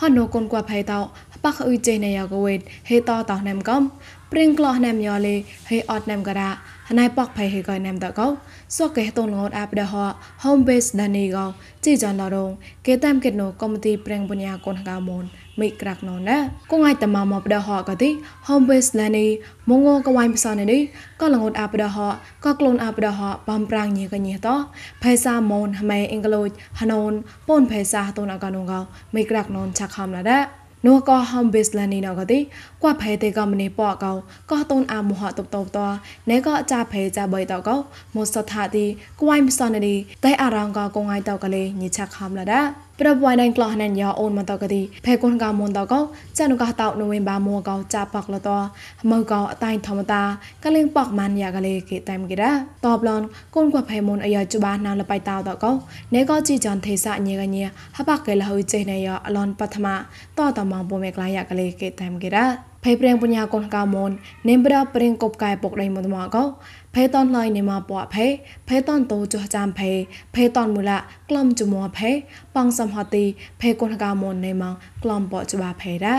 ហនកូនកួផៃតោប៉ះអ៊ុយចេណេយ៉ាកវេតហេតតោណែមកំព្រិងក្លោះណែមយ៉លេហេអត់ណែមការ៉ាហណៃប៉កផៃហេកណែមតកោសកេតូនងតអាប់ដហ home base ដានីកោជីចាន់ឡរងគេតាមកេតណូកុំទីព្រិងបញ្ញាកូនកៅមូន មីក្រាក់ណូណាកង ai តម៉មកបដហកទី home base ឡានីមងកវ៉ៃផ្សននេះក៏លងត់អាប់ដហក៏ក្លូនអាប់ដហបំប្រាំងញីកញីតផេសាមូនហម៉េអ៊ីងក្លូចហណូនពូនផេសាតូនអកណូកោមីក្រាក់ណូនឆាក់ខំឡាដានោះក៏ហំបេសឡានីណកទីកួផេទេក៏មនីប៉កោក៏តូនអាមហតបតបតណែក៏ចាផេចាបៃតកោមសថាទីគួយមសននីតែអារងក៏កង ఐ តកលេញិឆាខំឡាដា ប្រពៃណៃក្លោះណានយោអូនមកតកទីភេគុនកោមុនតកោចានុកោតោណូវិនបាមួកោចាបកលតមើកោអតៃធម្មតាកលិងបកម៉ានយ៉ាកលេគេតាមគេដាតបឡនគុនកោភេមុនអាយជបាណានលបៃតោតកោណេកោជីចនទេសាញេកញេហបកកេលហុយចេណេយោអឡនបឋមតតមងពុំមេក្លាយ៉ាកលេគេតាមគេដាភ័យព្រៀងបញ្ញាកូនកៅមននេមប្រព្រៀងកបកាយពុកដៃមុនមកកោភ័យតនឡៃនេមកពួភ័យភ័យតនតូចោះចាំភ័យភ័យតនមូលៈក្លំជមួភ័យប៉ងសំហទីភ័យកូនកៅមននេមកក្លំបោច្បាភ័យរ៉ា